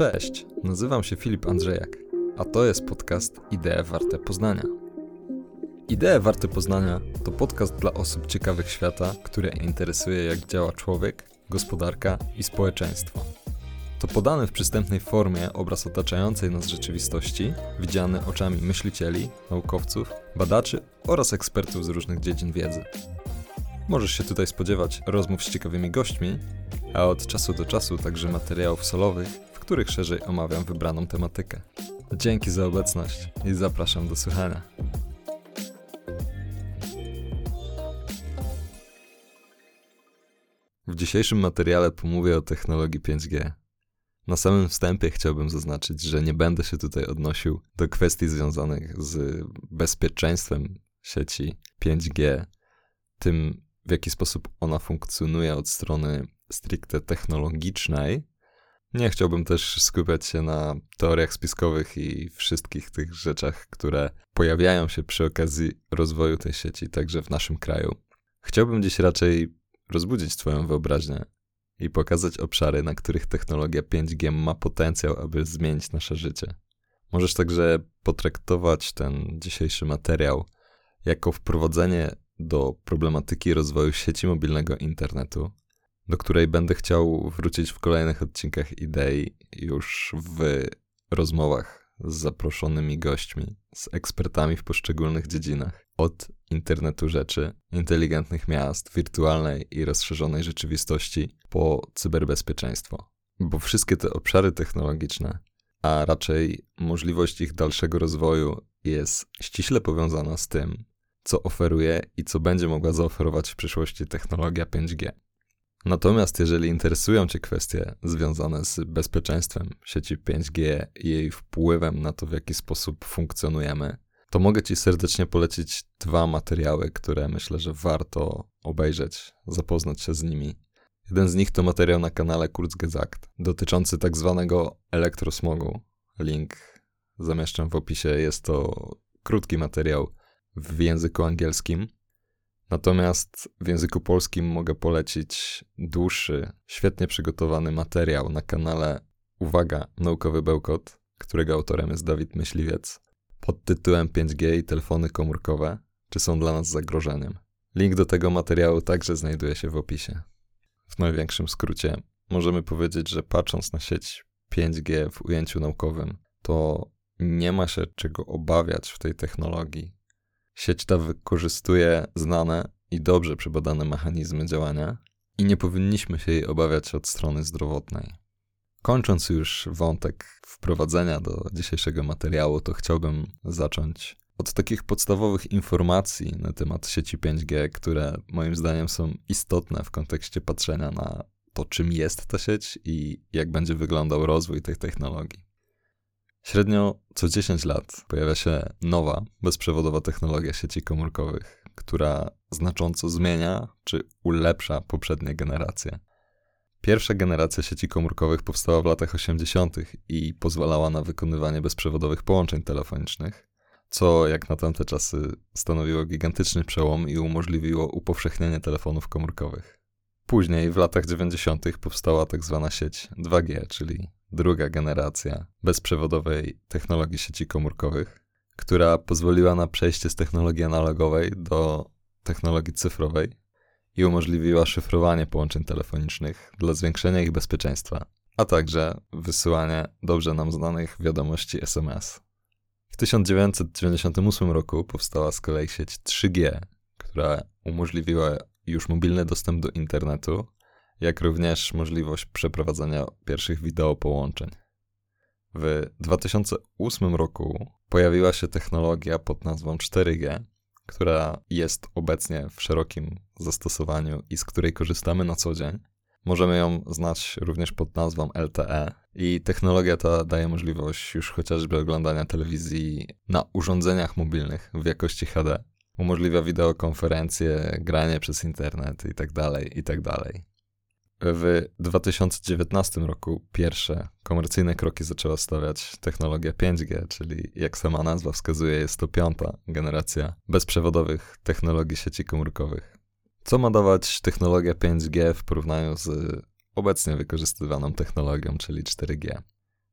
Cześć, nazywam się Filip Andrzejak, a to jest podcast Idee Warte Poznania. Idee Warte Poznania to podcast dla osób ciekawych świata, które interesuje jak działa człowiek, gospodarka i społeczeństwo. To podany w przystępnej formie obraz otaczającej nas rzeczywistości, widziany oczami myślicieli, naukowców, badaczy oraz ekspertów z różnych dziedzin wiedzy. Możesz się tutaj spodziewać rozmów z ciekawymi gośćmi, a od czasu do czasu także materiałów solowych, których szerzej omawiam wybraną tematykę. Dzięki za obecność i zapraszam do słuchania. W dzisiejszym materiale pomówię o technologii 5G. Na samym wstępie chciałbym zaznaczyć, że nie będę się tutaj odnosił do kwestii związanych z bezpieczeństwem sieci 5G, tym w jaki sposób ona funkcjonuje od strony stricte technologicznej. Nie chciałbym też skupiać się na teoriach spiskowych i wszystkich tych rzeczach, które pojawiają się przy okazji rozwoju tej sieci, także w naszym kraju. Chciałbym dziś raczej rozbudzić Twoją wyobraźnię i pokazać obszary, na których technologia 5G ma potencjał, aby zmienić nasze życie. Możesz także potraktować ten dzisiejszy materiał jako wprowadzenie do problematyki rozwoju sieci mobilnego internetu, do której będę chciał wrócić w kolejnych odcinkach idei już w rozmowach z zaproszonymi gośćmi, z ekspertami w poszczególnych dziedzinach, od internetu rzeczy, inteligentnych miast, wirtualnej i rozszerzonej rzeczywistości po cyberbezpieczeństwo. Bo wszystkie te obszary technologiczne, a raczej możliwość ich dalszego rozwoju jest ściśle powiązana z tym, co oferuje i co będzie mogła zaoferować w przyszłości technologia 5G. Natomiast jeżeli interesują Cię kwestie związane z bezpieczeństwem sieci 5G i jej wpływem na to, w jaki sposób funkcjonujemy, to mogę Ci serdecznie polecić dwa materiały, które myślę, że warto obejrzeć, zapoznać się z nimi. Jeden z nich to materiał na kanale Kurzgesagt dotyczący tak zwanego elektrosmogu. Link zamieszczam w opisie. Jest to krótki materiał w języku angielskim. Natomiast w języku polskim mogę polecić dłuższy, świetnie przygotowany materiał na kanale Uwaga, Naukowy Bełkot, którego autorem jest Dawid Myśliwiec, pod tytułem 5G i telefony komórkowe, czy są dla nas zagrożeniem. Link do tego materiału także znajduje się w opisie. W największym skrócie możemy powiedzieć, że patrząc na sieć 5G w ujęciu naukowym, to nie ma się czego obawiać w tej technologii, Sieć ta wykorzystuje znane i dobrze przebadane mechanizmy działania i nie powinniśmy się jej obawiać od strony zdrowotnej. Kończąc już wątek wprowadzenia do dzisiejszego materiału, to chciałbym zacząć od takich podstawowych informacji na temat sieci 5G, które moim zdaniem są istotne w kontekście patrzenia na to, czym jest ta sieć i jak będzie wyglądał rozwój tej technologii. Średnio co 10 lat pojawia się nowa, bezprzewodowa technologia sieci komórkowych, która znacząco zmienia czy ulepsza poprzednie generacje. Pierwsza generacja sieci komórkowych powstała w latach 80. i pozwalała na wykonywanie bezprzewodowych połączeń telefonicznych, co jak na tamte czasy stanowiło gigantyczny przełom i umożliwiło upowszechnienie telefonów komórkowych. Później, w latach 90., powstała tak zwana sieć 2G, czyli druga generacja bezprzewodowej technologii sieci komórkowych, która pozwoliła na przejście z technologii analogowej do technologii cyfrowej i umożliwiła szyfrowanie połączeń telefonicznych dla zwiększenia ich bezpieczeństwa, a także wysyłanie dobrze nam znanych wiadomości SMS. W 1998 roku powstała z kolei sieć 3G, która umożliwiła już mobilny dostęp do internetu jak również możliwość przeprowadzania pierwszych wideo połączeń. W 2008 roku pojawiła się technologia pod nazwą 4G, która jest obecnie w szerokim zastosowaniu i z której korzystamy na co dzień. Możemy ją znać również pod nazwą LTE i technologia ta daje możliwość już chociażby oglądania telewizji na urządzeniach mobilnych w jakości HD. Umożliwia wideokonferencje, granie przez internet itd., tak itd. Tak w 2019 roku pierwsze komercyjne kroki zaczęła stawiać technologia 5G, czyli jak sama nazwa wskazuje, jest to piąta generacja bezprzewodowych technologii sieci komórkowych. Co ma dawać technologia 5G w porównaniu z obecnie wykorzystywaną technologią, czyli 4G?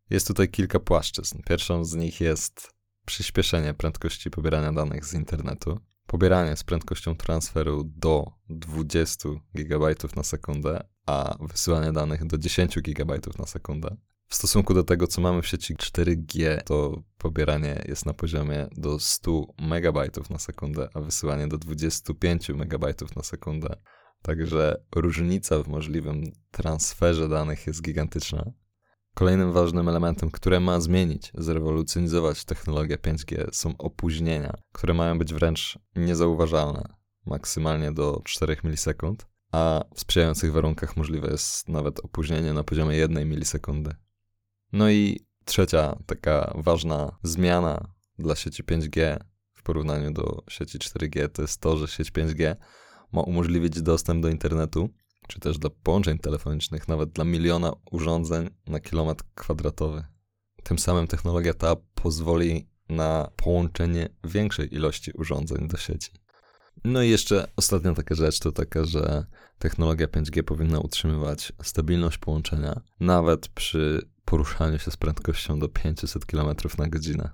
Jest tutaj kilka płaszczyzn. Pierwszą z nich jest przyspieszenie prędkości pobierania danych z internetu, pobieranie z prędkością transferu do 20 GB na sekundę, a wysyłanie danych do 10 GB na sekundę. W stosunku do tego, co mamy w sieci 4G, to pobieranie jest na poziomie do 100 MB na sekundę, a wysyłanie do 25 MB na sekundę. Także różnica w możliwym transferze danych jest gigantyczna. Kolejnym ważnym elementem, które ma zmienić, zrewolucjonizować technologię 5G są opóźnienia, które mają być wręcz niezauważalne, maksymalnie do 4 milisekund, a w sprzyjających warunkach możliwe jest nawet opóźnienie na poziomie 1 milisekundy. No i trzecia taka ważna zmiana dla sieci 5G w porównaniu do sieci 4G to jest to, że sieć 5G ma umożliwić dostęp do internetu, czy też do połączeń telefonicznych nawet dla miliona urządzeń na kilometr kwadratowy. Tym samym technologia ta pozwoli na połączenie większej ilości urządzeń do sieci. No i jeszcze ostatnia taka rzecz to taka, że technologia 5G powinna utrzymywać stabilność połączenia nawet przy poruszaniu się z prędkością do 500 km na godzinę.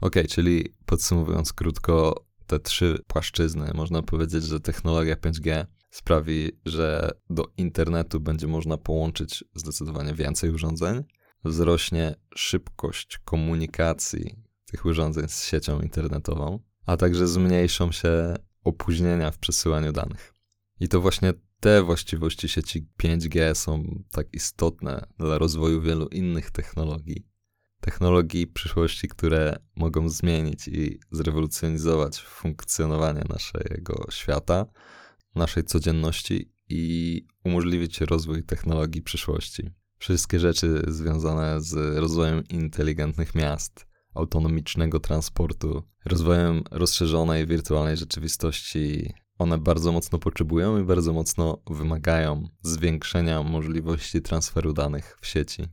Ok, czyli podsumowując krótko, te trzy płaszczyzny, można powiedzieć, że technologia 5G sprawi, że do internetu będzie można połączyć zdecydowanie więcej urządzeń, wzrośnie szybkość komunikacji tych urządzeń z siecią internetową, a także zmniejszą się opóźnienia w przesyłaniu danych. I to właśnie te właściwości sieci 5G są tak istotne dla rozwoju wielu innych technologii. Technologii przyszłości, które mogą zmienić i zrewolucjonizować funkcjonowanie naszego świata, naszej codzienności i umożliwić rozwój technologii przyszłości. Wszystkie rzeczy związane z rozwojem inteligentnych miast, autonomicznego transportu, rozwojem rozszerzonej wirtualnej rzeczywistości, one bardzo mocno potrzebują i bardzo mocno wymagają zwiększenia możliwości transferu danych w sieci.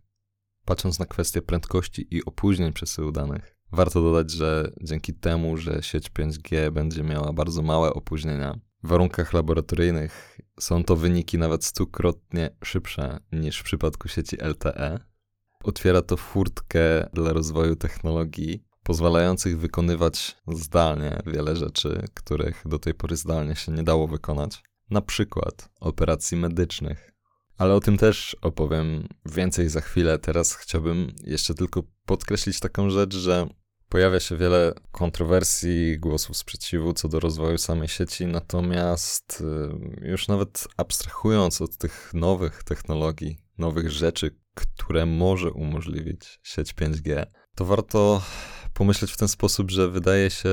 Patrząc na kwestię prędkości i opóźnień przesyłu danych, warto dodać, że dzięki temu, że sieć 5G będzie miała bardzo małe opóźnienia, w warunkach laboratoryjnych są to wyniki nawet stukrotnie szybsze niż w przypadku sieci LTE. Otwiera to furtkę dla rozwoju technologii pozwalających wykonywać zdalnie wiele rzeczy, których do tej pory zdalnie się nie dało wykonać. Na przykład operacji medycznych. Ale o tym też opowiem więcej za chwilę. Teraz chciałbym jeszcze tylko podkreślić taką rzecz, że pojawia się wiele kontrowersji, głosów sprzeciwu co do rozwoju samej sieci, natomiast y, już nawet abstrahując od tych nowych technologii, nowych rzeczy, które może umożliwić sieć 5G, to warto pomyśleć w ten sposób, że wydaje się,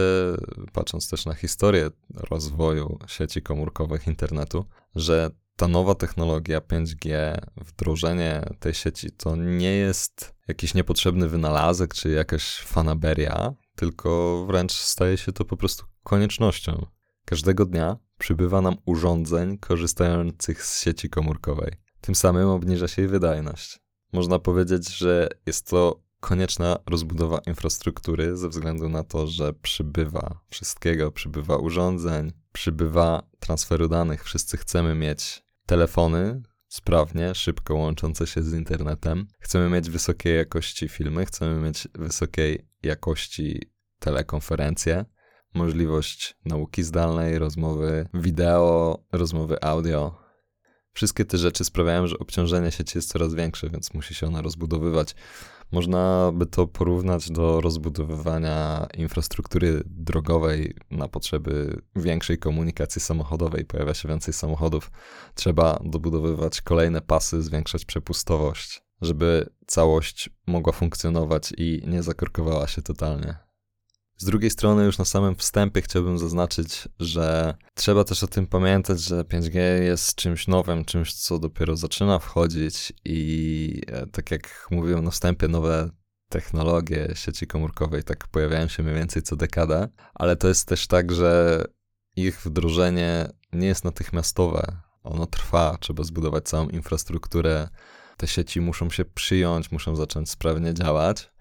patrząc też na historię rozwoju sieci komórkowych internetu, że ta nowa technologia 5G, wdrożenie tej sieci to nie jest jakiś niepotrzebny wynalazek czy jakaś fanaberia, tylko wręcz staje się to po prostu koniecznością. Każdego dnia przybywa nam urządzeń korzystających z sieci komórkowej. Tym samym obniża się jej wydajność. Można powiedzieć, że jest to konieczna rozbudowa infrastruktury ze względu na to, że przybywa wszystkiego, przybywa urządzeń, przybywa transferu danych. Wszyscy chcemy mieć telefony sprawnie, szybko łączące się z internetem. Chcemy mieć wysokiej jakości filmy, chcemy mieć wysokiej jakości telekonferencje, możliwość nauki zdalnej, rozmowy wideo, rozmowy audio, Wszystkie te rzeczy sprawiają, że obciążenie sieci jest coraz większe, więc musi się ona rozbudowywać. Można by to porównać do rozbudowywania infrastruktury drogowej na potrzeby większej komunikacji samochodowej. Pojawia się więcej samochodów, trzeba dobudowywać kolejne pasy, zwiększać przepustowość, żeby całość mogła funkcjonować i nie zakorkowała się totalnie. Z drugiej strony, już na samym wstępie chciałbym zaznaczyć, że trzeba też o tym pamiętać, że 5G jest czymś nowym, czymś, co dopiero zaczyna wchodzić i e, tak jak mówiłem na wstępie, nowe technologie sieci komórkowej tak pojawiają się mniej więcej co dekadę, ale to jest też tak, że ich wdrożenie nie jest natychmiastowe. Ono trwa, trzeba zbudować całą infrastrukturę. Te sieci muszą się przyjąć, muszą zacząć sprawnie działać.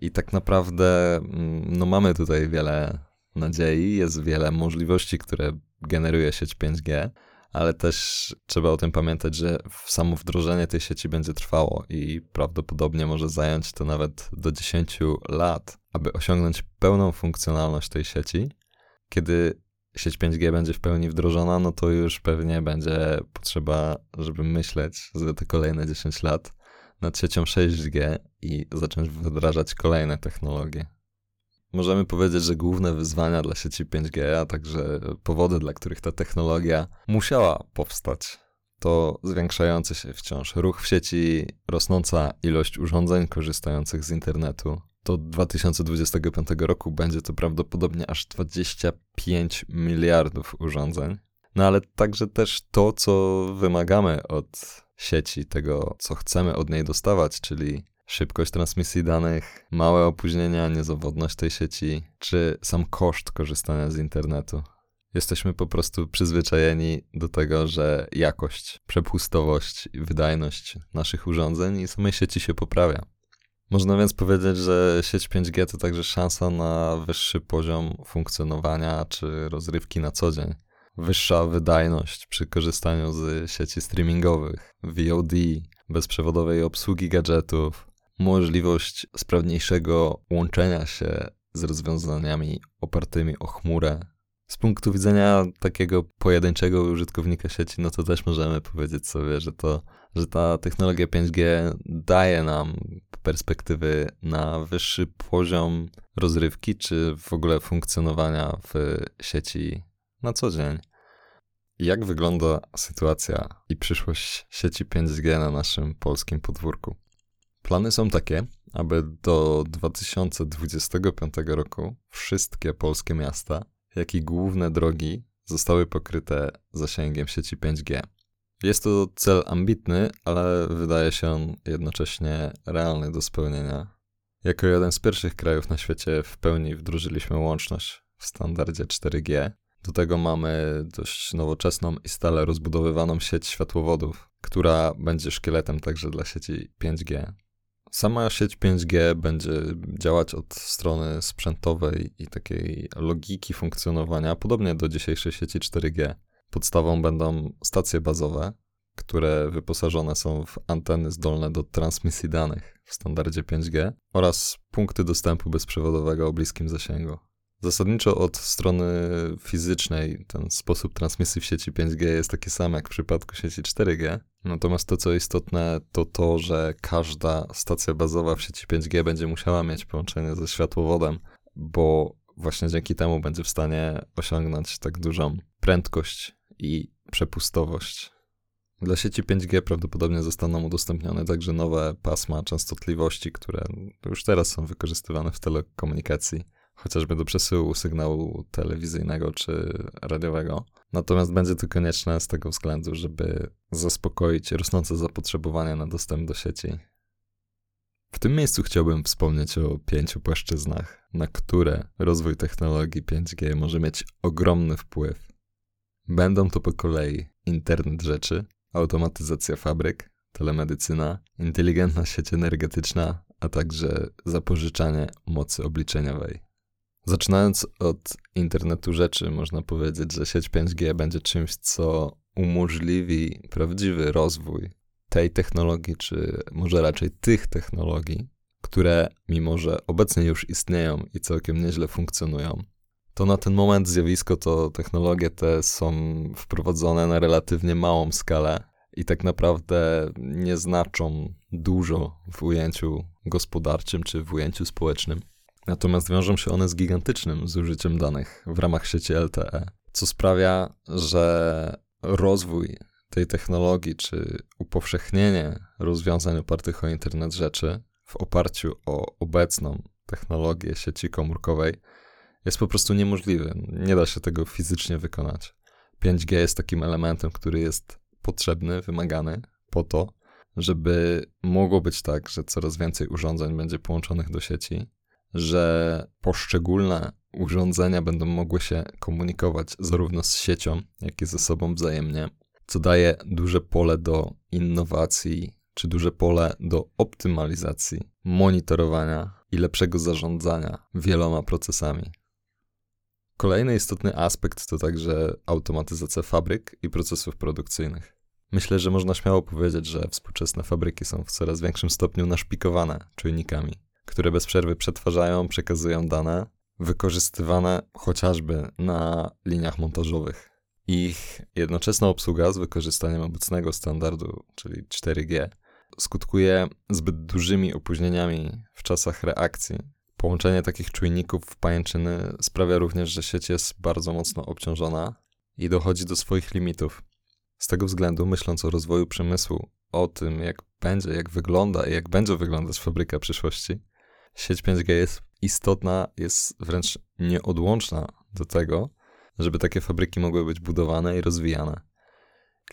I tak naprawdę mm, no mamy tutaj wiele nadziei, jest wiele możliwości, które generuje sieć 5G, ale też trzeba o tym pamiętać, że samo wdrożenie tej sieci będzie trwało i prawdopodobnie może zająć to nawet do 10 lat, aby osiągnąć pełną funkcjonalność tej sieci. Kiedy sieć 5G będzie w pełni wdrożona, no to już pewnie będzie potrzeba, żeby myśleć za te kolejne 10 lat nad siecią 6G i zacząć wdrażać kolejne technologie. Możemy powiedzieć, że główne wyzwania dla sieci 5G, a także powody, dla których ta technologia musiała powstać, to zwiększający się wciąż ruch w sieci, rosnąca ilość urządzeń korzystających z internetu. Do 2025 roku będzie to prawdopodobnie aż 25 miliardów urządzeń. No ale także też to, co wymagamy od sieci, tego, co chcemy od niej dostawać, czyli szybkość transmisji danych, małe opóźnienia, niezawodność tej sieci, czy sam koszt korzystania z internetu. Jesteśmy po prostu przyzwyczajeni do tego, że jakość, przepustowość i wydajność naszych urządzeń i samej sieci się poprawia. Można więc powiedzieć, że sieć 5G to także szansa na wyższy poziom funkcjonowania czy rozrywki na co dzień. Wyższa wydajność przy korzystaniu z sieci streamingowych, VOD, bezprzewodowej obsługi gadżetów, możliwość sprawniejszego łączenia się z rozwiązaniami opartymi o chmurę. Z punktu widzenia takiego pojedynczego użytkownika sieci, no to też możemy powiedzieć sobie, że to, że ta technologia 5G daje nam perspektywy na wyższy poziom rozrywki, czy w ogóle funkcjonowania w sieci na co dzień. Jak wygląda sytuacja i przyszłość sieci 5G na naszym polskim podwórku? Plany są takie, aby do 2025 roku wszystkie polskie miasta, jak i główne drogi zostały pokryte zasięgiem sieci 5G. Jest to cel ambitny, ale wydaje się on jednocześnie realny do spełnienia. Jako jeden z pierwszych krajów na świecie w pełni wdrożyliśmy łączność w standardzie 4G. Do tego mamy dość nowoczesną i stale rozbudowywaną sieć światłowodów, która będzie szkieletem także dla sieci 5G. Sama sieć 5G będzie działać od strony sprzętowej i takiej logiki funkcjonowania, podobnie do dzisiejszej sieci 4G. Podstawą będą stacje bazowe, które wyposażone są w anteny zdolne do transmisji danych w standardzie 5G oraz punkty dostępu bezprzewodowego o bliskim zasięgu. Zasadniczo od strony fizycznej ten sposób transmisji w sieci 5G jest taki sam jak w przypadku sieci 4G. Natomiast to, co istotne, to to, że każda stacja bazowa w sieci 5G będzie musiała mieć połączenie ze światłowodem, bo właśnie dzięki temu będzie w stanie osiągnąć tak dużą prędkość i przepustowość. Dla sieci 5G prawdopodobnie zostaną udostępnione także nowe pasma częstotliwości, które już teraz są wykorzystywane w telekomunikacji chociażby do przesyłu sygnału telewizyjnego czy radiowego. Natomiast będzie to konieczne z tego względu, żeby zaspokoić rosnące zapotrzebowanie na dostęp do sieci. W tym miejscu chciałbym wspomnieć o pięciu płaszczyznach, na które rozwój technologii 5G może mieć ogromny wpływ. Będą to po kolei internet rzeczy, automatyzacja fabryk, telemedycyna, inteligentna sieć energetyczna, a także zapożyczanie mocy obliczeniowej. Zaczynając od internetu rzeczy, można powiedzieć, że sieć 5G będzie czymś, co umożliwi prawdziwy rozwój tej technologii, czy może raczej tych technologii, które mimo, że obecnie już istnieją i całkiem nieźle funkcjonują, to na ten moment zjawisko to technologie te są wprowadzone na relatywnie małą skalę i tak naprawdę nie znaczą dużo w ujęciu gospodarczym czy w ujęciu społecznym. Natomiast wiążą się one z gigantycznym zużyciem danych w ramach sieci LTE, co sprawia, że rozwój tej technologii, czy upowszechnienie rozwiązań opartych o internet rzeczy w oparciu o obecną technologię sieci komórkowej jest po prostu niemożliwy. Nie da się tego fizycznie wykonać. 5G jest takim elementem, który jest potrzebny, wymagany po to, żeby mogło być tak, że coraz więcej urządzeń będzie połączonych do sieci, że poszczególne urządzenia będą mogły się komunikować zarówno z siecią, jak i ze sobą wzajemnie, co daje duże pole do innowacji, czy duże pole do optymalizacji, monitorowania i lepszego zarządzania wieloma procesami. Kolejny istotny aspekt to także automatyzacja fabryk i procesów produkcyjnych. Myślę, że można śmiało powiedzieć, że współczesne fabryki są w coraz większym stopniu naszpikowane czujnikami, które bez przerwy przetwarzają, przekazują dane, wykorzystywane chociażby na liniach montażowych. Ich jednoczesna obsługa z wykorzystaniem obecnego standardu, czyli 4G, skutkuje zbyt dużymi opóźnieniami w czasach reakcji. Połączenie takich czujników w pajęczyny sprawia również, że sieć jest bardzo mocno obciążona i dochodzi do swoich limitów. Z tego względu, myśląc o rozwoju przemysłu, o tym, jak będzie, jak wygląda i jak będzie wyglądać fabryka przyszłości, sieć 5G jest istotna, jest wręcz nieodłączna do tego, żeby takie fabryki mogły być budowane i rozwijane.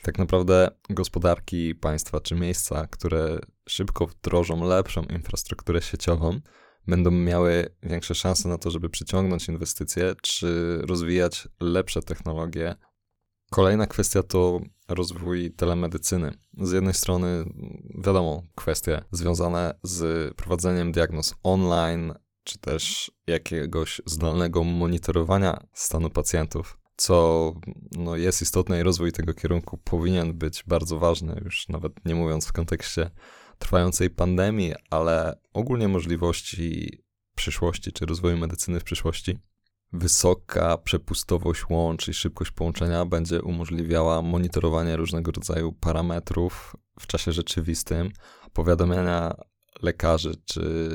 Tak naprawdę gospodarki państwa czy miejsca, które szybko wdrożą lepszą infrastrukturę sieciową, będą miały większe szanse na to, żeby przyciągnąć inwestycje czy rozwijać lepsze technologie. Kolejna kwestia to rozwój telemedycyny. Z jednej strony, wiadomo, kwestie związane z prowadzeniem diagnoz online, czy też jakiegoś zdalnego monitorowania stanu pacjentów, co no, jest istotne i rozwój tego kierunku powinien być bardzo ważny, już nawet nie mówiąc w kontekście trwającej pandemii, ale ogólnie możliwości przyszłości, czy rozwoju medycyny w przyszłości. Wysoka przepustowość łącz i szybkość połączenia będzie umożliwiała monitorowanie różnego rodzaju parametrów w czasie rzeczywistym, powiadamiania lekarzy czy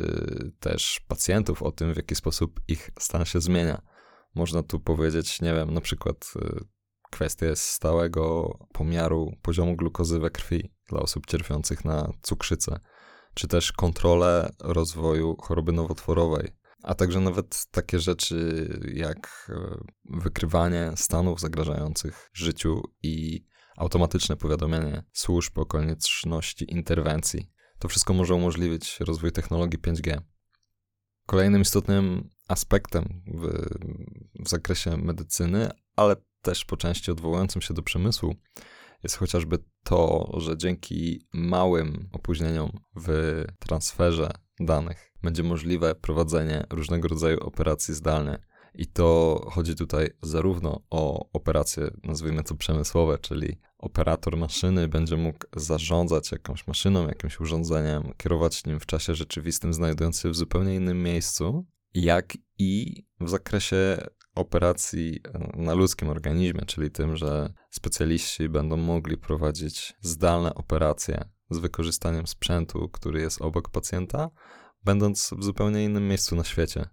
też pacjentów o tym, w jaki sposób ich stan się zmienia. Można tu powiedzieć, nie wiem, na przykład y, kwestie stałego pomiaru poziomu glukozy we krwi dla osób cierpiących na cukrzycę, czy też kontrolę rozwoju choroby nowotworowej, a także nawet takie rzeczy jak y, wykrywanie stanów zagrażających życiu i automatyczne powiadomienie służb o konieczności interwencji. To wszystko może umożliwić rozwój technologii 5G. Kolejnym istotnym aspektem w, w zakresie medycyny, ale też po części odwołującym się do przemysłu, jest chociażby to, że dzięki małym opóźnieniom w transferze danych będzie możliwe prowadzenie różnego rodzaju operacji zdalnie. I to chodzi tutaj zarówno o operacje, nazwijmy to przemysłowe, czyli operator maszyny będzie mógł zarządzać jakąś maszyną, jakimś urządzeniem, kierować nim w czasie rzeczywistym, znajdując się w zupełnie innym miejscu, jak i w zakresie operacji e, na ludzkim organizmie, czyli tym, że specjaliści będą mogli prowadzić zdalne operacje z wykorzystaniem sprzętu, który jest obok pacjenta, będąc w zupełnie innym miejscu na świecie.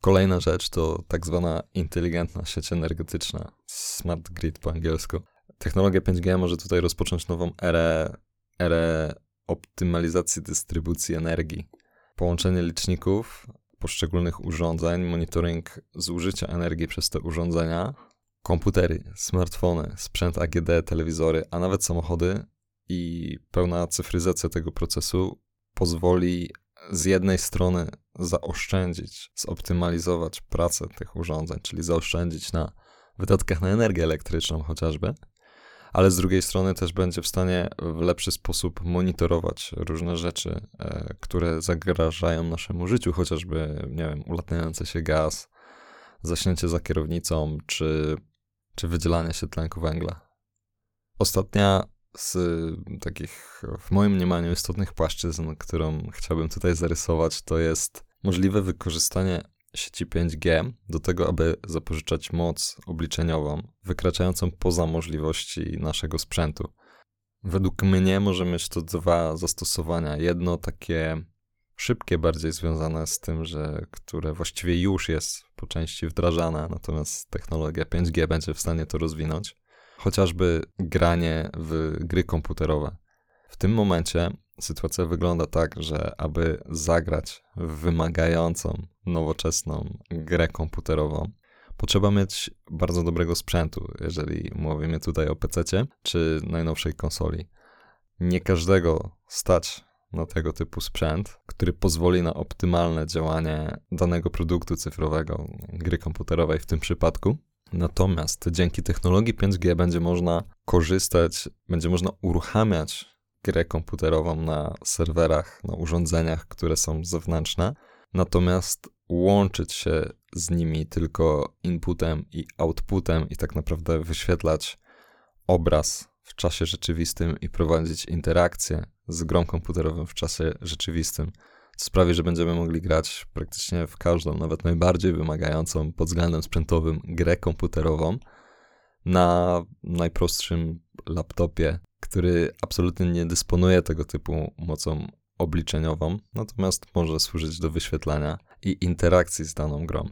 Kolejna rzecz to tak zwana inteligentna sieć energetyczna, smart grid po angielsku. Technologia 5G może tutaj rozpocząć nową erę, erę optymalizacji dystrybucji energii. Połączenie liczników poszczególnych urządzeń, monitoring zużycia energii przez te urządzenia, komputery, smartfony, sprzęt AGD, telewizory, a nawet samochody i pełna cyfryzacja tego procesu pozwoli z jednej strony zaoszczędzić, zoptymalizować pracę tych urządzeń, czyli zaoszczędzić na wydatkach na energię elektryczną chociażby, ale z drugiej strony też będzie w stanie w lepszy sposób monitorować różne rzeczy, e, które zagrażają naszemu życiu, chociażby, nie wiem, ulatniający się gaz, zaśnięcie za kierownicą, czy, czy wydzielanie się tlenku węgla. Ostatnia z takich, w moim mniemaniu, istotnych płaszczyzn, którą chciałbym tutaj zarysować, to jest możliwe wykorzystanie sieci 5G do tego, aby zapożyczać moc obliczeniową wykraczającą poza możliwości naszego sprzętu. Według mnie może mieć to dwa zastosowania. Jedno takie szybkie, bardziej związane z tym, że które właściwie już jest po części wdrażane, natomiast technologia 5G będzie w stanie to rozwinąć. Chociażby granie w gry komputerowe. W tym momencie sytuacja wygląda tak, że aby zagrać w wymagającą, nowoczesną grę komputerową, potrzeba mieć bardzo dobrego sprzętu, jeżeli mówimy tutaj o PC czy najnowszej konsoli. Nie każdego stać na tego typu sprzęt, który pozwoli na optymalne działanie danego produktu cyfrowego, gry komputerowej w tym przypadku. Natomiast dzięki technologii 5G będzie można korzystać, będzie można uruchamiać grę komputerową na serwerach, na urządzeniach, które są zewnętrzne. Natomiast łączyć się z nimi tylko inputem i outputem i tak naprawdę wyświetlać obraz w czasie rzeczywistym i prowadzić interakcję z grą komputerową w czasie rzeczywistym, co sprawi, że będziemy mogli grać praktycznie w każdą, nawet najbardziej wymagającą pod względem sprzętowym grę komputerową na najprostszym laptopie, który absolutnie nie dysponuje tego typu mocą obliczeniową, natomiast może służyć do wyświetlania i interakcji z daną grą.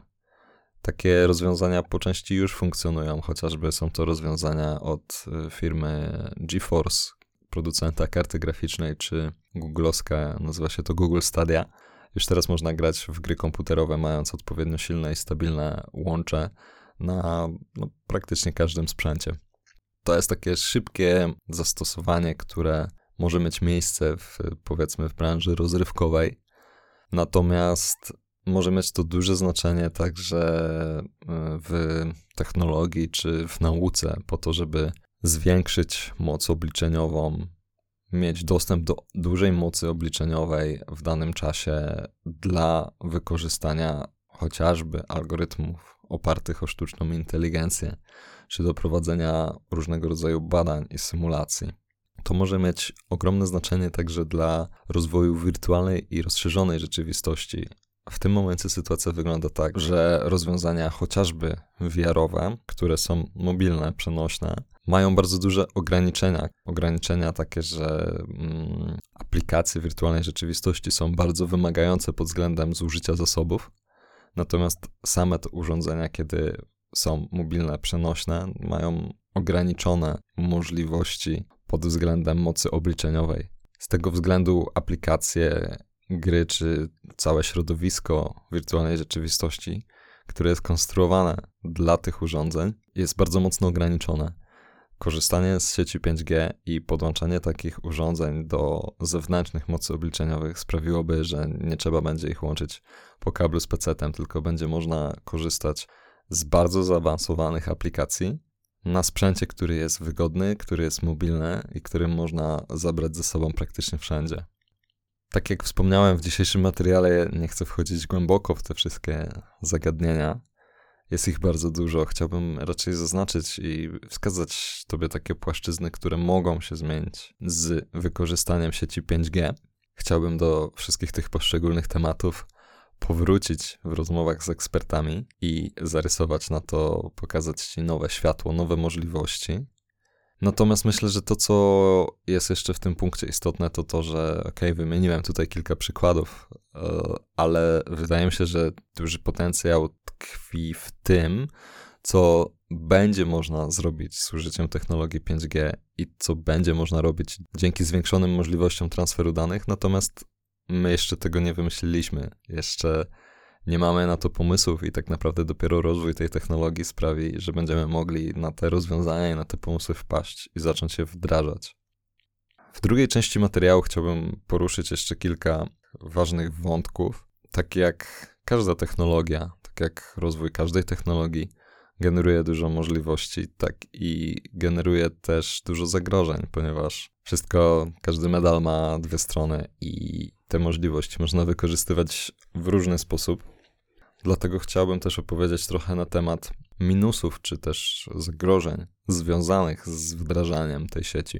Takie rozwiązania po części już funkcjonują, chociażby są to rozwiązania od y, firmy GeForce, producenta karty graficznej, czy googlowska, nazywa się to Google Stadia. Już teraz można grać w gry komputerowe, mając odpowiednio silne i stabilne łącze na no, praktycznie każdym sprzęcie. To jest takie szybkie zastosowanie, które może mieć miejsce w, powiedzmy w branży rozrywkowej. Natomiast może mieć to duże znaczenie także e, w technologii czy w nauce, po to, żeby zwiększyć moc obliczeniową, mieć dostęp do dużej mocy obliczeniowej w danym czasie dla wykorzystania chociażby algorytmów opartych o sztuczną inteligencję, czy do prowadzenia różnego rodzaju badań i symulacji. To może mieć ogromne znaczenie także dla rozwoju wirtualnej i rozszerzonej rzeczywistości, w tym momencie sytuacja wygląda tak, że rozwiązania chociażby VR-owe, które są mobilne, przenośne, mają bardzo duże ograniczenia. Ograniczenia takie, że mm, aplikacje wirtualnej rzeczywistości są bardzo wymagające pod względem zużycia zasobów, natomiast same te urządzenia, kiedy są mobilne, przenośne, mają ograniczone możliwości pod względem mocy obliczeniowej. Z tego względu aplikacje gry, czy całe środowisko wirtualnej rzeczywistości, które jest konstruowane dla tych urządzeń, jest bardzo mocno ograniczone. Korzystanie z sieci 5G i podłączanie takich urządzeń do zewnętrznych mocy obliczeniowych sprawiłoby, że nie trzeba będzie ich łączyć po kablu z PC-tem, tylko będzie można korzystać z bardzo zaawansowanych aplikacji na sprzęcie, który jest wygodny, który jest mobilny i który można zabrać ze sobą praktycznie wszędzie. Tak jak wspomniałem w dzisiejszym materiale, nie chcę wchodzić głęboko w te wszystkie zagadnienia. Jest ich bardzo dużo. Chciałbym raczej zaznaczyć i wskazać Tobie takie płaszczyzny, które mogą się zmienić z wykorzystaniem sieci 5G. Chciałbym do wszystkich tych poszczególnych tematów powrócić w rozmowach z ekspertami i zarysować na to, pokazać Ci nowe światło, nowe możliwości. Natomiast myślę, że to, co jest jeszcze w tym punkcie istotne, to to, że ok, wymieniłem tutaj kilka przykładów, e, ale wydaje mi się, że duży potencjał tkwi w tym, co będzie można zrobić z użyciem technologii 5G i co będzie można robić dzięki zwiększonym możliwościom transferu danych. Natomiast my jeszcze tego nie wymyśliliśmy. Jeszcze nie mamy na to pomysłów i tak naprawdę dopiero rozwój tej technologii sprawi, że będziemy mogli na te rozwiązania i na te pomysły wpaść i zacząć je wdrażać. W drugiej części materiału chciałbym poruszyć jeszcze kilka ważnych wątków. Tak jak każda technologia, tak jak rozwój każdej technologii generuje dużo możliwości, tak i generuje też dużo zagrożeń, ponieważ wszystko, każdy medal ma dwie strony i te możliwości można wykorzystywać w różny sposób. Dlatego chciałbym też opowiedzieć trochę na temat minusów czy też zagrożeń związanych z wdrażaniem tej sieci.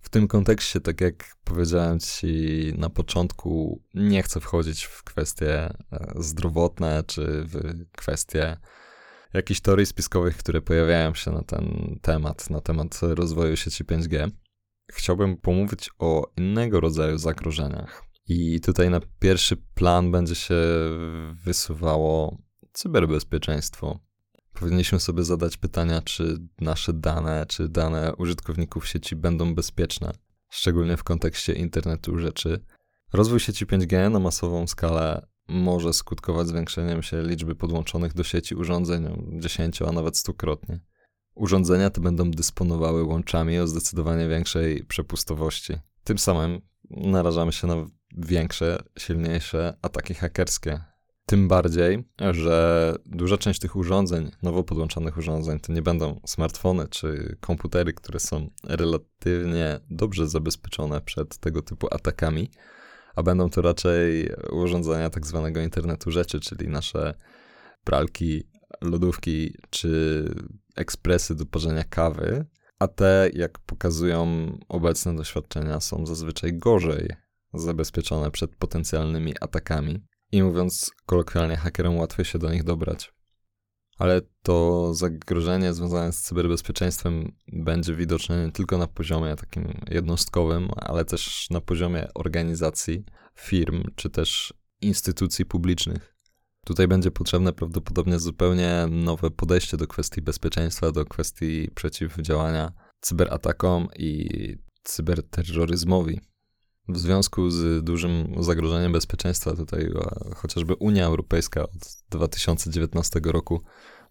W tym kontekście, tak jak powiedziałem Ci na początku, nie chcę wchodzić w kwestie e, zdrowotne czy w kwestie jakichś teorii spiskowych, które pojawiają się na ten temat, na temat rozwoju sieci 5G. Chciałbym pomówić o innego rodzaju zagrożeniach, i tutaj na pierwszy plan będzie się wysuwało cyberbezpieczeństwo. Powinniśmy sobie zadać pytania, czy nasze dane, czy dane użytkowników sieci będą bezpieczne, szczególnie w kontekście internetu rzeczy. Rozwój sieci 5G na masową skalę może skutkować zwiększeniem się liczby podłączonych do sieci urządzeń 10, a nawet stukrotnie. Urządzenia te będą dysponowały łączami o zdecydowanie większej przepustowości. Tym samym narażamy się na większe, silniejsze ataki hakerskie. Tym bardziej, że duża część tych urządzeń, nowo podłączonych urządzeń, to nie będą smartfony czy komputery, które są relatywnie dobrze zabezpieczone przed tego typu atakami, a będą to raczej urządzenia tak zwanego internetu rzeczy, czyli nasze pralki, lodówki czy ekspresy do parzenia kawy, a te, jak pokazują obecne doświadczenia, są zazwyczaj gorzej zabezpieczone przed potencjalnymi atakami. I mówiąc kolokwialnie, hakerom łatwiej się do nich dobrać. Ale to zagrożenie związane z cyberbezpieczeństwem będzie widoczne nie tylko na poziomie takim jednostkowym, ale też na poziomie organizacji, firm czy też instytucji publicznych. Tutaj będzie potrzebne prawdopodobnie zupełnie nowe podejście do kwestii bezpieczeństwa, do kwestii przeciwdziałania cyberatakom i cyberterroryzmowi. W związku z dużym zagrożeniem bezpieczeństwa, tutaj chociażby Unia Europejska od 2019 roku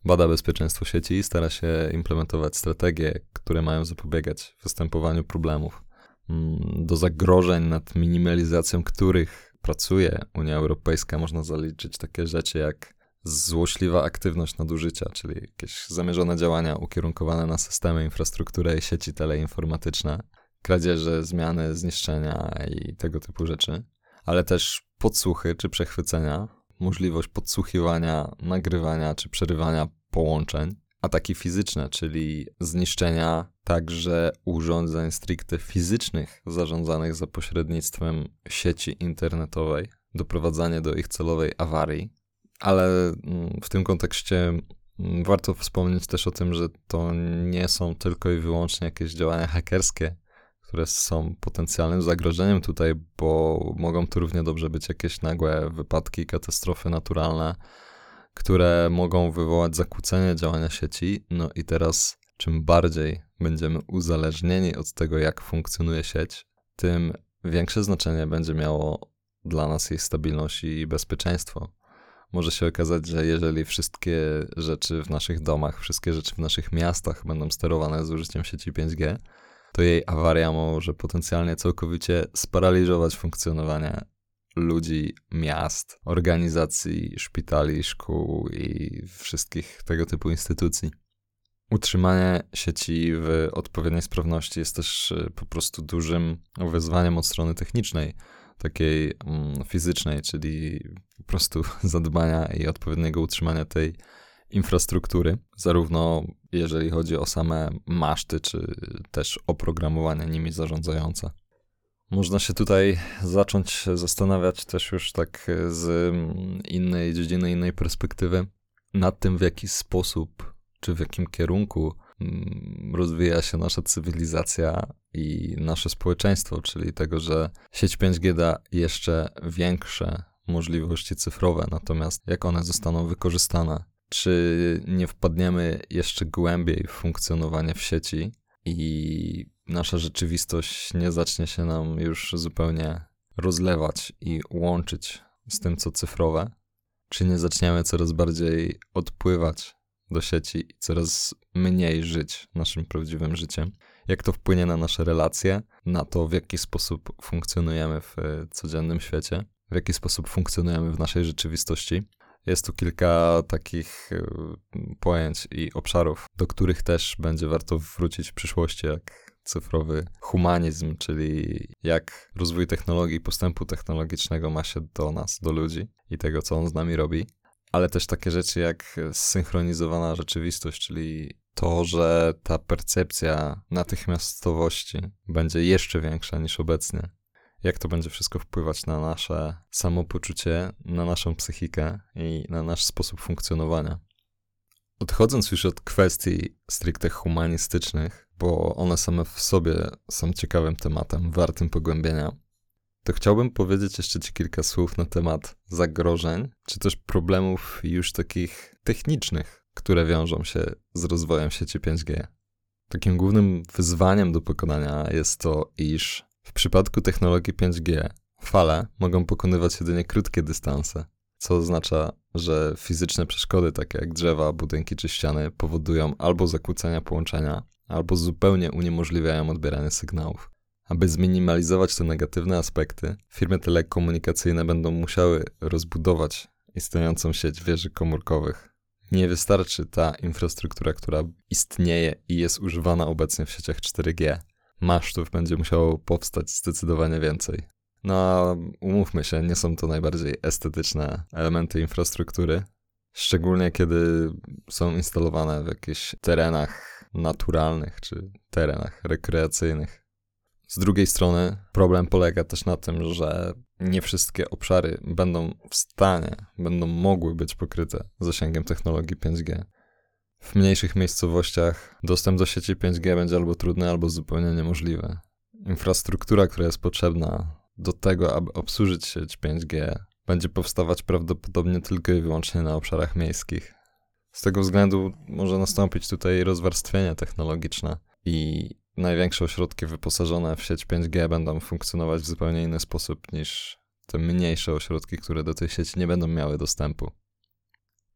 bada bezpieczeństwo sieci i stara się implementować strategie, które mają zapobiegać występowaniu problemów. Mm, do zagrożeń, nad minimalizacją których pracuje Unia Europejska, można zaliczyć takie rzeczy jak złośliwa aktywność nadużycia, czyli jakieś zamierzone działania ukierunkowane na systemy, infrastrukturę i sieci teleinformatyczne, kradzieże, zmiany, zniszczenia i tego typu rzeczy, ale też podsłuchy czy przechwycenia, możliwość podsłuchiwania, nagrywania czy przerywania połączeń, ataki fizyczne, czyli zniszczenia także urządzeń stricte fizycznych zarządzanych za pośrednictwem sieci internetowej, doprowadzanie do ich celowej awarii. Ale mm, w tym kontekście mm, warto wspomnieć też o tym, że to nie są tylko i wyłącznie jakieś działania hakerskie, które są potencjalnym zagrożeniem tutaj, bo mogą to równie dobrze być jakieś nagłe wypadki, katastrofy naturalne, które mogą wywołać zakłócenie działania sieci. No i teraz, czym bardziej będziemy uzależnieni od tego, jak funkcjonuje sieć, tym większe znaczenie będzie miało dla nas jej stabilność i bezpieczeństwo. Może się okazać, że jeżeli wszystkie rzeczy w naszych domach, wszystkie rzeczy w naszych miastach będą sterowane z użyciem sieci 5G, to jej awaria może potencjalnie całkowicie sparaliżować funkcjonowanie ludzi, miast, organizacji, szpitali, szkół i wszystkich tego typu instytucji. Utrzymanie sieci w odpowiedniej sprawności jest też y, po prostu dużym wyzwaniem od strony technicznej, takiej mm, fizycznej, czyli po prostu zadbania i odpowiedniego utrzymania tej infrastruktury, zarówno jeżeli chodzi o same maszty, czy też oprogramowanie nimi zarządzające. Można się tutaj zacząć zastanawiać też już tak z innej dziedziny, innej perspektywy nad tym, w jaki sposób, czy w jakim kierunku mm, rozwija się nasza cywilizacja i nasze społeczeństwo, czyli tego, że sieć 5G da jeszcze większe możliwości cyfrowe, natomiast jak one zostaną wykorzystane, czy nie wpadniemy jeszcze głębiej w funkcjonowanie w sieci i nasza rzeczywistość nie zacznie się nam już zupełnie rozlewać i łączyć z tym, co cyfrowe? Czy nie zaczniemy coraz bardziej odpływać do sieci i coraz mniej żyć naszym prawdziwym życiem? Jak to wpłynie na nasze relacje, na to, w jaki sposób funkcjonujemy w codziennym świecie, w jaki sposób funkcjonujemy w naszej rzeczywistości? Jest tu kilka takich y, pojęć i obszarów, do których też będzie warto wrócić w przyszłości, jak cyfrowy humanizm, czyli jak rozwój technologii, postępu technologicznego ma się do nas, do ludzi i tego, co on z nami robi, ale też takie rzeczy jak zsynchronizowana rzeczywistość, czyli to, że ta percepcja natychmiastowości będzie jeszcze większa niż obecnie jak to będzie wszystko wpływać na nasze samopoczucie, na naszą psychikę i na nasz sposób funkcjonowania. Odchodząc już od kwestii stricte humanistycznych, bo one same w sobie są ciekawym tematem, wartym pogłębienia, to chciałbym powiedzieć jeszcze Ci kilka słów na temat zagrożeń, czy też problemów już takich technicznych, które wiążą się z rozwojem sieci 5G. Takim głównym wyzwaniem do pokonania jest to, iż w przypadku technologii 5G fale mogą pokonywać jedynie krótkie dystanse, co oznacza, że fizyczne przeszkody takie jak drzewa, budynki czy ściany powodują albo zakłócenia połączenia, albo zupełnie uniemożliwiają odbieranie sygnałów. Aby zminimalizować te negatywne aspekty, firmy telekomunikacyjne będą musiały rozbudować istniejącą sieć wieży komórkowych. Nie wystarczy ta infrastruktura, która istnieje i jest używana obecnie w sieciach 4G, masztów będzie musiało powstać zdecydowanie więcej. No, umówmy się, nie są to najbardziej estetyczne elementy infrastruktury, szczególnie kiedy są instalowane w jakichś terenach naturalnych czy terenach rekreacyjnych. Z drugiej strony, problem polega też na tym, że nie wszystkie obszary będą w stanie, będą mogły być pokryte zasięgiem technologii 5G. W mniejszych miejscowościach dostęp do sieci 5G będzie albo trudny, albo zupełnie niemożliwy. Infrastruktura, która jest potrzebna do tego, aby obsłużyć sieć 5G, będzie powstawać prawdopodobnie tylko i wyłącznie na obszarach miejskich. Z tego względu może nastąpić tutaj rozwarstwienie technologiczne i największe ośrodki wyposażone w sieć 5G będą funkcjonować w zupełnie inny sposób niż te mniejsze ośrodki, które do tej sieci nie będą miały dostępu.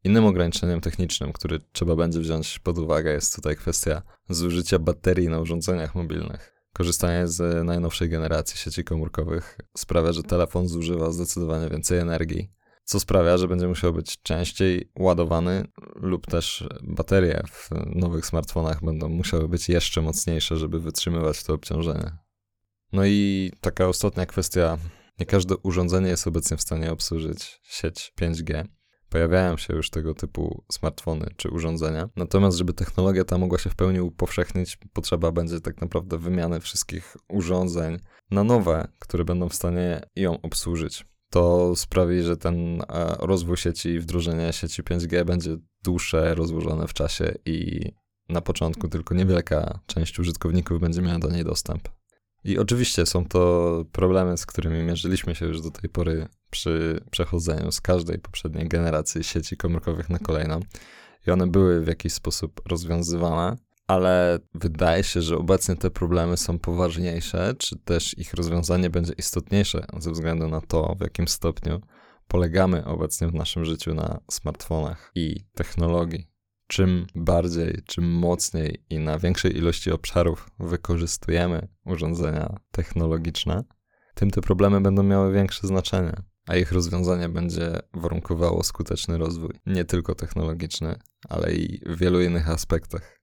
Innym ograniczeniem technicznym, który trzeba będzie wziąć pod uwagę, jest tutaj kwestia zużycia baterii na urządzeniach mobilnych. Korzystanie z najnowszej generacji sieci komórkowych sprawia, że telefon zużywa zdecydowanie więcej energii, co sprawia, że będzie musiał być częściej ładowany, lub też baterie w nowych smartfonach będą musiały być jeszcze mocniejsze, żeby wytrzymywać to obciążenie. No i taka ostatnia kwestia. Nie każde urządzenie jest obecnie w stanie obsłużyć sieć 5G pojawiają się już tego typu smartfony czy urządzenia. Natomiast, żeby technologia ta mogła się w pełni upowszechnić, potrzeba będzie tak naprawdę wymiany wszystkich urządzeń na nowe, które będą w stanie ją obsłużyć. To sprawi, że ten e, rozwój sieci i wdrożenie sieci 5G będzie dłuższe, rozłożone w czasie i na początku tylko niewielka część użytkowników będzie miała do niej dostęp. I oczywiście są to problemy, z którymi mierzyliśmy się już do tej pory przy przechodzeniu z każdej poprzedniej generacji sieci komórkowych na kolejną. I one były w jakiś sposób rozwiązywane, ale wydaje się, że obecnie te problemy są poważniejsze, czy też ich rozwiązanie będzie istotniejsze ze względu na to, w jakim stopniu polegamy obecnie w naszym życiu na smartfonach i technologii czym bardziej, czym mocniej i na większej ilości obszarów wykorzystujemy urządzenia technologiczne, tym te problemy będą miały większe znaczenie, a ich rozwiązanie będzie warunkowało skuteczny rozwój, nie tylko technologiczny, ale i w wielu innych aspektach.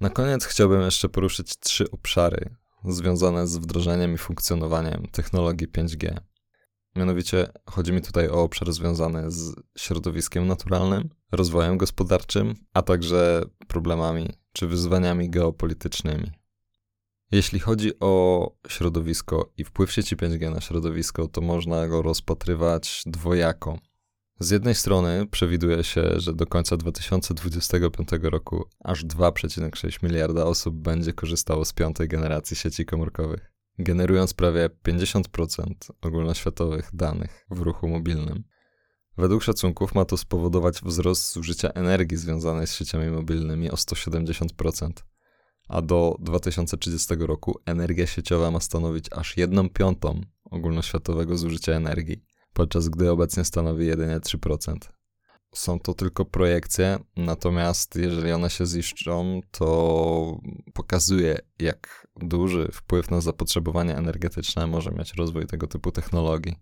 Na koniec chciałbym jeszcze poruszyć trzy obszary związane z wdrożeniem i funkcjonowaniem technologii 5G. Mianowicie chodzi mi tutaj o obszar związany z środowiskiem naturalnym, rozwojem gospodarczym, a także problemami czy wyzwaniami geopolitycznymi. Jeśli chodzi o środowisko i wpływ sieci 5G na środowisko, to można go rozpatrywać dwojako. Z jednej strony przewiduje się, że do końca 2025 roku aż 2,6 miliarda osób będzie korzystało z piątej generacji sieci komórkowych generując prawie 50% ogólnoświatowych danych w ruchu mobilnym. Według szacunków ma to spowodować wzrost zużycia energii związanej z sieciami mobilnymi o 170%, a do 2030 roku energia sieciowa ma stanowić aż 1 piątą ogólnoświatowego zużycia energii, podczas gdy obecnie stanowi jedynie 3% są to tylko projekcje, natomiast jeżeli one się ziszczą, to pokazuje, jak duży wpływ na zapotrzebowanie energetyczne może mieć rozwój tego typu technologii.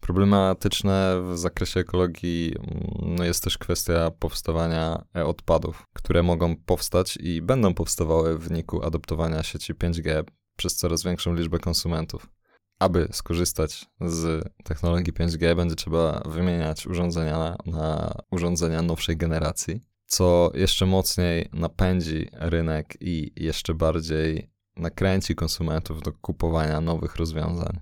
Problematyczne w zakresie ekologii mm, no jest też kwestia powstawania e-odpadów, które mogą powstać i będą powstawały w wyniku adoptowania sieci 5G przez coraz większą liczbę konsumentów aby skorzystać z technologii 5G, będzie trzeba wymieniać urządzenia na, urządzenia nowszej generacji, co jeszcze mocniej napędzi rynek i jeszcze bardziej nakręci konsumentów do kupowania nowych rozwiązań.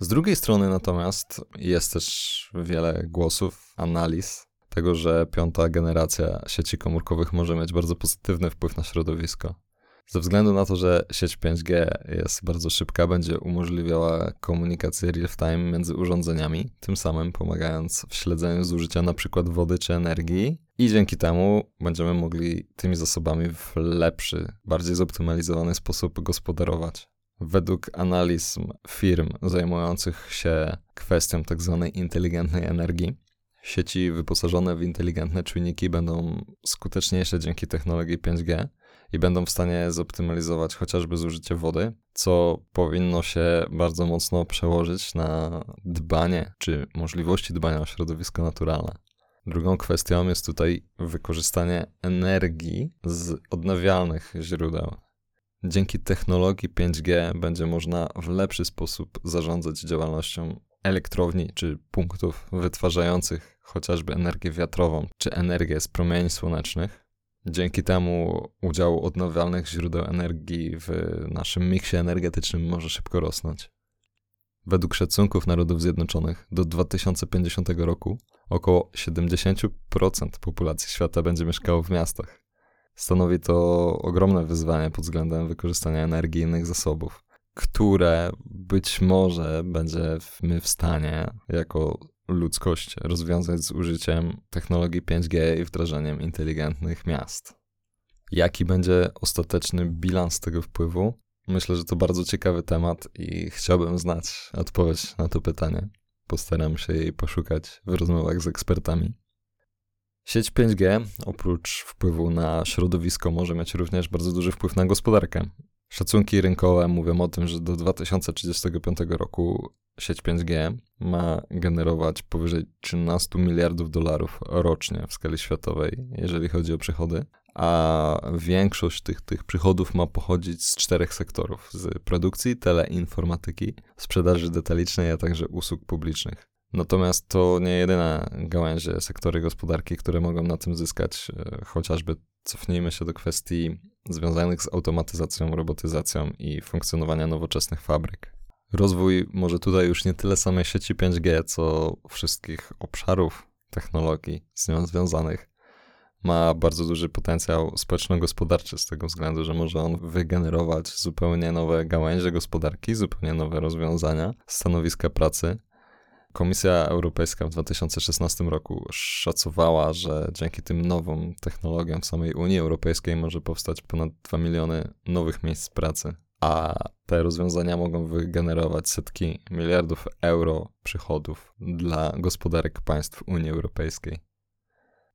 Z drugiej strony natomiast jest też wiele głosów, analiz tego, że piąta generacja sieci komórkowych może mieć bardzo pozytywny wpływ na środowisko. Ze względu na to, że sieć 5G jest bardzo szybka, będzie umożliwiała komunikację real-time między urządzeniami, tym samym pomagając w śledzeniu zużycia np. wody czy energii i dzięki temu będziemy mogli tymi zasobami w lepszy, bardziej zoptymalizowany sposób gospodarować. Według analiz firm zajmujących się kwestią tzw. Tak inteligentnej energii, sieci wyposażone w inteligentne czujniki będą skuteczniejsze dzięki technologii 5G, i będą w stanie zoptymalizować chociażby zużycie wody, co powinno się bardzo mocno przełożyć na dbanie czy możliwości dbania o środowisko naturalne. Drugą kwestią jest tutaj wykorzystanie energii z odnawialnych źródeł. Dzięki technologii 5G będzie można w lepszy sposób zarządzać działalnością elektrowni czy punktów wytwarzających chociażby energię wiatrową czy energię z promieni słonecznych. Dzięki temu udział odnawialnych źródeł energii w naszym miksie energetycznym może szybko rosnąć. Według szacunków Narodów Zjednoczonych do 2050 roku około 70% populacji świata będzie mieszkało w miastach. Stanowi to ogromne wyzwanie pod względem wykorzystania energii i innych zasobów, które być może będziemy w stanie jako ludzkość rozwiązać z użyciem technologii 5G i wdrażaniem inteligentnych miast. Jaki będzie ostateczny bilans tego wpływu? Myślę, że to bardzo ciekawy temat i chciałbym znać odpowiedź na to pytanie. Postaram się jej poszukać w rozmowach z ekspertami. Sieć 5G oprócz wpływu na środowisko może mieć również bardzo duży wpływ na gospodarkę. Szacunki rynkowe mówią o tym, że do 2035 roku sieć 5G ma generować powyżej 13 miliardów dolarów rocznie w skali światowej, jeżeli chodzi o przychody, a większość tych, tych przychodów ma pochodzić z czterech sektorów: z produkcji, teleinformatyki, sprzedaży detalicznej, a także usług publicznych. Natomiast to nie jedyne gałęzie, sektory gospodarki, które mogą na tym zyskać. E, chociażby cofnijmy się do kwestii związanych z automatyzacją, robotyzacją i funkcjonowania nowoczesnych fabryk. Rozwój może tutaj już nie tyle samej sieci 5G, co wszystkich obszarów technologii z nią związanych ma bardzo duży potencjał społeczno-gospodarczy z tego względu, że może on wygenerować zupełnie nowe gałęzie gospodarki, zupełnie nowe rozwiązania, stanowiska pracy. Komisja Europejska w 2016 roku szacowała, że dzięki tym nowym technologiom w samej Unii Europejskiej może powstać ponad 2 miliony nowych miejsc pracy, a te rozwiązania mogą wygenerować setki miliardów euro przychodów dla gospodarek państw Unii Europejskiej.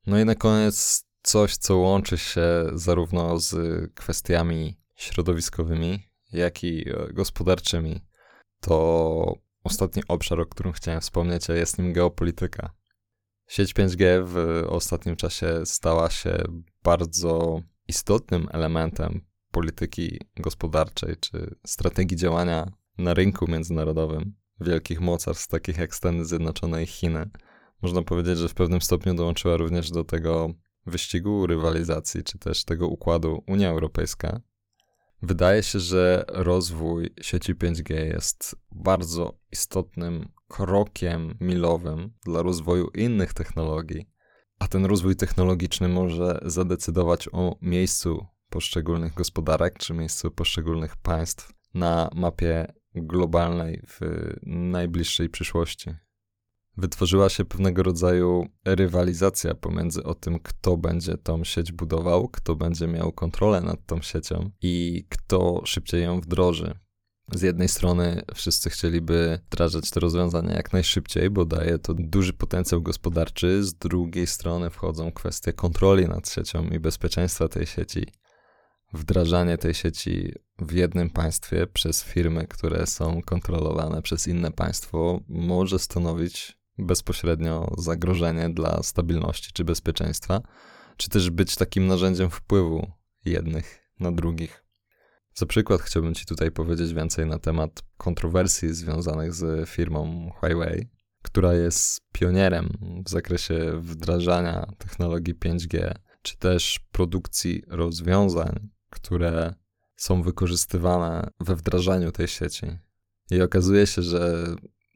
No i na koniec coś, co łączy się zarówno z kwestiami środowiskowymi, jak i gospodarczymi. To ostatni obszar, o którym chciałem wspomnieć, a jest nim geopolityka. Sieć 5G w ostatnim czasie stała się bardzo istotnym elementem polityki gospodarczej czy strategii działania na rynku międzynarodowym wielkich mocarstw takich jak Stany Zjednoczone i Chiny można powiedzieć, że w pewnym stopniu dołączyła również do tego wyścigu, rywalizacji, czy też tego układu Unia Europejska. Wydaje się, że rozwój sieci 5G jest bardzo istotnym krokiem milowym dla rozwoju innych technologii, a ten rozwój technologiczny może zadecydować o miejscu poszczególnych gospodarek czy miejscu poszczególnych państw na mapie globalnej w najbliższej przyszłości wytworzyła się pewnego rodzaju rywalizacja pomiędzy o tym, kto będzie tą sieć budował, kto będzie miał kontrolę nad tą siecią i kto szybciej ją wdroży. Z jednej strony wszyscy chcieliby wdrażać te rozwiązania jak najszybciej, bo daje to duży potencjał gospodarczy, z drugiej strony wchodzą kwestie kontroli nad siecią i bezpieczeństwa tej sieci. Wdrażanie tej sieci w jednym państwie przez firmy, które są kontrolowane przez inne państwo, może stanowić bezpośrednio zagrożenie dla stabilności czy bezpieczeństwa, czy też być takim narzędziem wpływu jednych na drugich. Za przykład chciałbym Ci tutaj powiedzieć więcej na temat kontrowersji związanych z firmą Huawei, która jest pionierem w zakresie wdrażania technologii 5G, czy też produkcji rozwiązań, które są wykorzystywane we wdrażaniu tej sieci. I okazuje się, że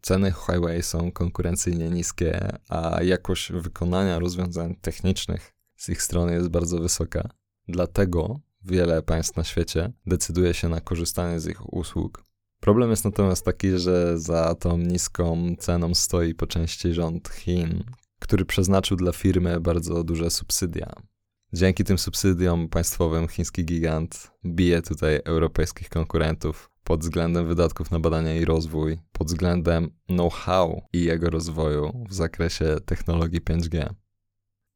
Ceny Huawei są konkurencyjnie niskie, a jakość wykonania rozwiązań technicznych z ich strony jest bardzo wysoka. Dlatego wiele państw na świecie decyduje się na korzystanie z ich usług. Problem jest natomiast taki, że za tą niską ceną stoi po części rząd Chin, który przeznaczył dla firmy bardzo duże subsydia. Dzięki tym subsydiom państwowym chiński gigant bije tutaj europejskich konkurentów pod względem wydatków na badania i rozwój, pod względem know-how i jego rozwoju w zakresie technologii 5G.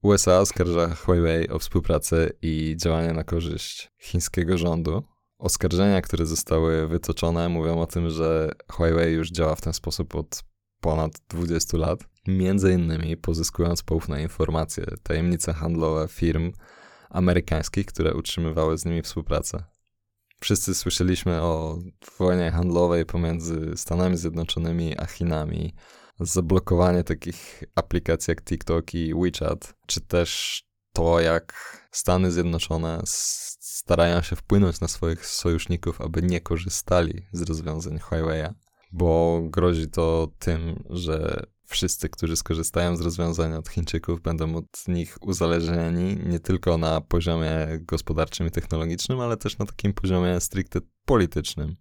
USA oskarża Huawei o współpracę i działanie na korzyść chińskiego rządu. Oskarżenia, które zostały wytoczone, mówią o tym, że Huawei już działa w ten sposób od ponad 20 lat, między innymi pozyskując poufne informacje, tajemnice handlowe firm amerykańskich, które utrzymywały z nimi współpracę. Wszyscy słyszeliśmy o wojnie handlowej pomiędzy Stanami Zjednoczonymi a Chinami, zablokowanie takich aplikacji jak TikTok i WeChat, czy też to, jak Stany Zjednoczone starają się wpłynąć na swoich sojuszników, aby nie korzystali z rozwiązań Huawei'a, bo grozi to tym, że wszyscy, którzy skorzystają z rozwiązań od Chińczyków, będą od nich uzależnieni nie tylko na poziomie gospodarczym i technologicznym, ale też na takim poziomie stricte politycznym.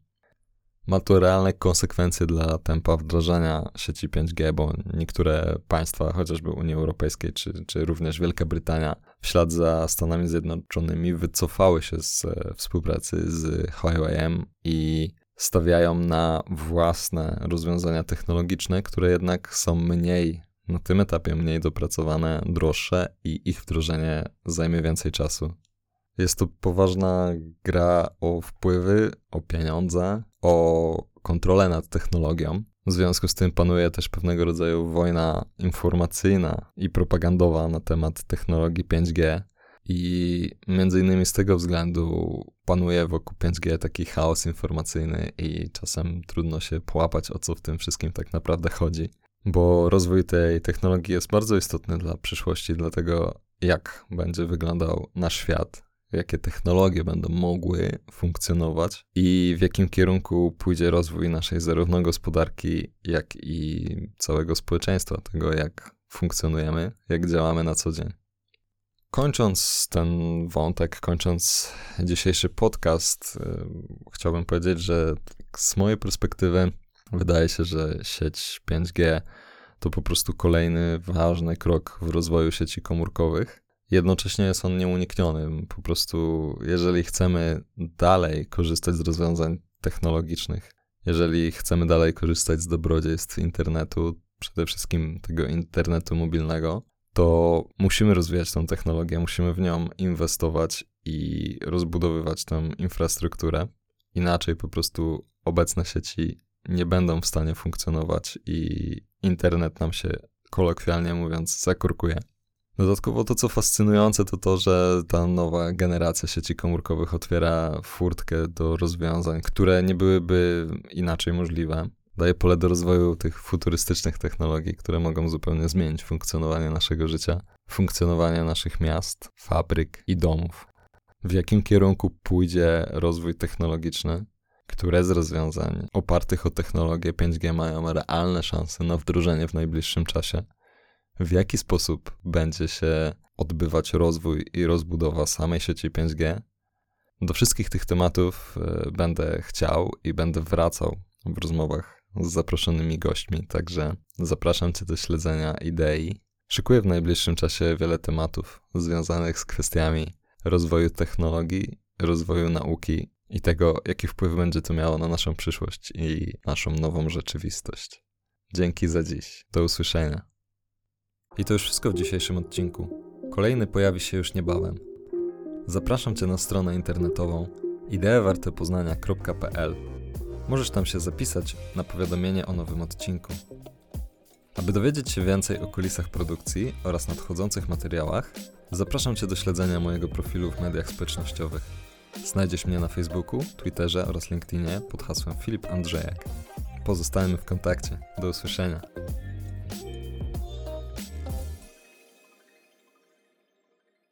Ma to realne konsekwencje dla tempa wdrażania sieci 5G, bo niektóre państwa, chociażby Unii Europejskiej, czy, czy również Wielka Brytania, w ślad za Stanami Zjednoczonymi wycofały się z e, współpracy z Huawei i stawiają na własne rozwiązania technologiczne, które jednak są mniej, na tym etapie mniej dopracowane, droższe i ich wdrożenie zajmie więcej czasu. Jest to poważna gra o wpływy, o pieniądze, o kontrolę nad technologią. W związku z tym panuje też pewnego rodzaju wojna informacyjna i propagandowa na temat technologii 5G. I między innymi z tego względu panuje wokół 5G taki chaos informacyjny i czasem trudno się połapać, o co w tym wszystkim tak naprawdę chodzi. Bo rozwój tej technologii jest bardzo istotny dla przyszłości, dla tego, jak będzie wyglądał nasz świat, jakie technologie będą mogły funkcjonować i w jakim kierunku pójdzie rozwój naszej zarówno gospodarki, jak i całego społeczeństwa, tego jak funkcjonujemy, jak działamy na co dzień. Kończąc ten wątek, kończąc dzisiejszy podcast, yy, chciałbym powiedzieć, że z mojej perspektywy wydaje się, że sieć 5G to po prostu kolejny ważny krok w rozwoju sieci komórkowych jednocześnie jest on nieunikniony. Po prostu, jeżeli chcemy dalej korzystać z rozwiązań technologicznych, jeżeli chcemy dalej korzystać z dobrodziejstw internetu, przede wszystkim tego internetu mobilnego, to musimy rozwijać tą technologię, musimy w nią inwestować i rozbudowywać tę infrastrukturę. Inaczej po prostu obecne sieci nie będą w stanie funkcjonować i internet nam się kolokwialnie mówiąc zakurkuje. Dodatkowo to, co fascynujące, to to, że ta nowa generacja sieci komórkowych otwiera furtkę do rozwiązań, które nie byłyby inaczej możliwe. Daje pole do rozwoju tych futurystycznych technologii, które mogą zupełnie zmienić funkcjonowanie naszego życia, funkcjonowanie naszych miast, fabryk i domów. W jakim kierunku pójdzie rozwój technologiczny? Które z rozwiązań opartych o technologię 5G mają realne szanse na wdrożenie w najbliższym czasie? w jaki sposób będzie się odbywać rozwój i rozbudowa samej sieci 5G. Do wszystkich tych tematów e, będę chciał i będę wracał w rozmowach z zaproszonymi gośćmi, także zapraszam Cię do śledzenia idei. Szykuję w najbliższym czasie wiele tematów związanych z kwestiami rozwoju technologii, rozwoju nauki i tego, jaki wpływ będzie to miało na naszą przyszłość i naszą nową rzeczywistość. Dzięki za dziś. Do usłyszenia. I to już wszystko w dzisiejszym odcinku. Kolejny pojawi się już niebawem. Zapraszam Cię na stronę internetową ideewartepoznania.pl. Możesz tam się zapisać na powiadomienie o nowym odcinku. Aby dowiedzieć się więcej o kulisach produkcji oraz nadchodzących materiałach, zapraszam Cię do śledzenia mojego profilu w mediach społecznościowych. Znajdziesz mnie na Facebooku, Twitterze oraz LinkedInie pod hasłem Filip Andrzejek. Pozostajemy w kontakcie. Do usłyszenia.